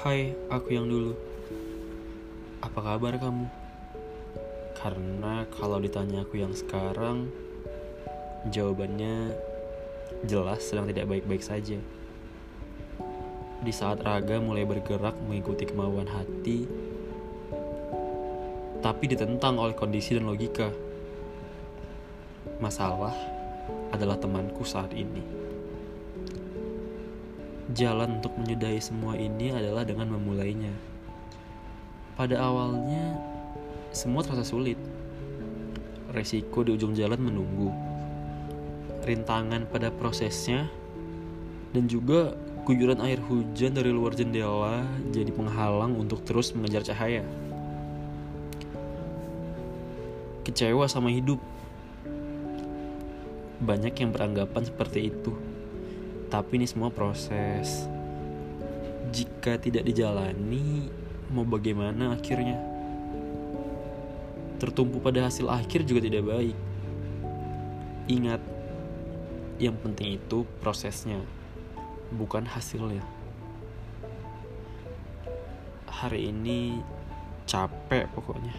Hai, aku yang dulu. Apa kabar kamu? Karena kalau ditanya aku yang sekarang, jawabannya jelas sedang tidak baik-baik saja. Di saat raga mulai bergerak mengikuti kemauan hati, tapi ditentang oleh kondisi dan logika. Masalah adalah temanku saat ini. Jalan untuk menyudahi semua ini adalah dengan memulainya. Pada awalnya, semua terasa sulit. Resiko di ujung jalan menunggu. Rintangan pada prosesnya, dan juga guyuran air hujan dari luar jendela jadi penghalang untuk terus mengejar cahaya. Kecewa sama hidup. Banyak yang beranggapan seperti itu. Tapi ini semua proses. Jika tidak dijalani, mau bagaimana akhirnya? Tertumpu pada hasil akhir juga tidak baik. Ingat, yang penting itu prosesnya, bukan hasilnya. Hari ini capek pokoknya.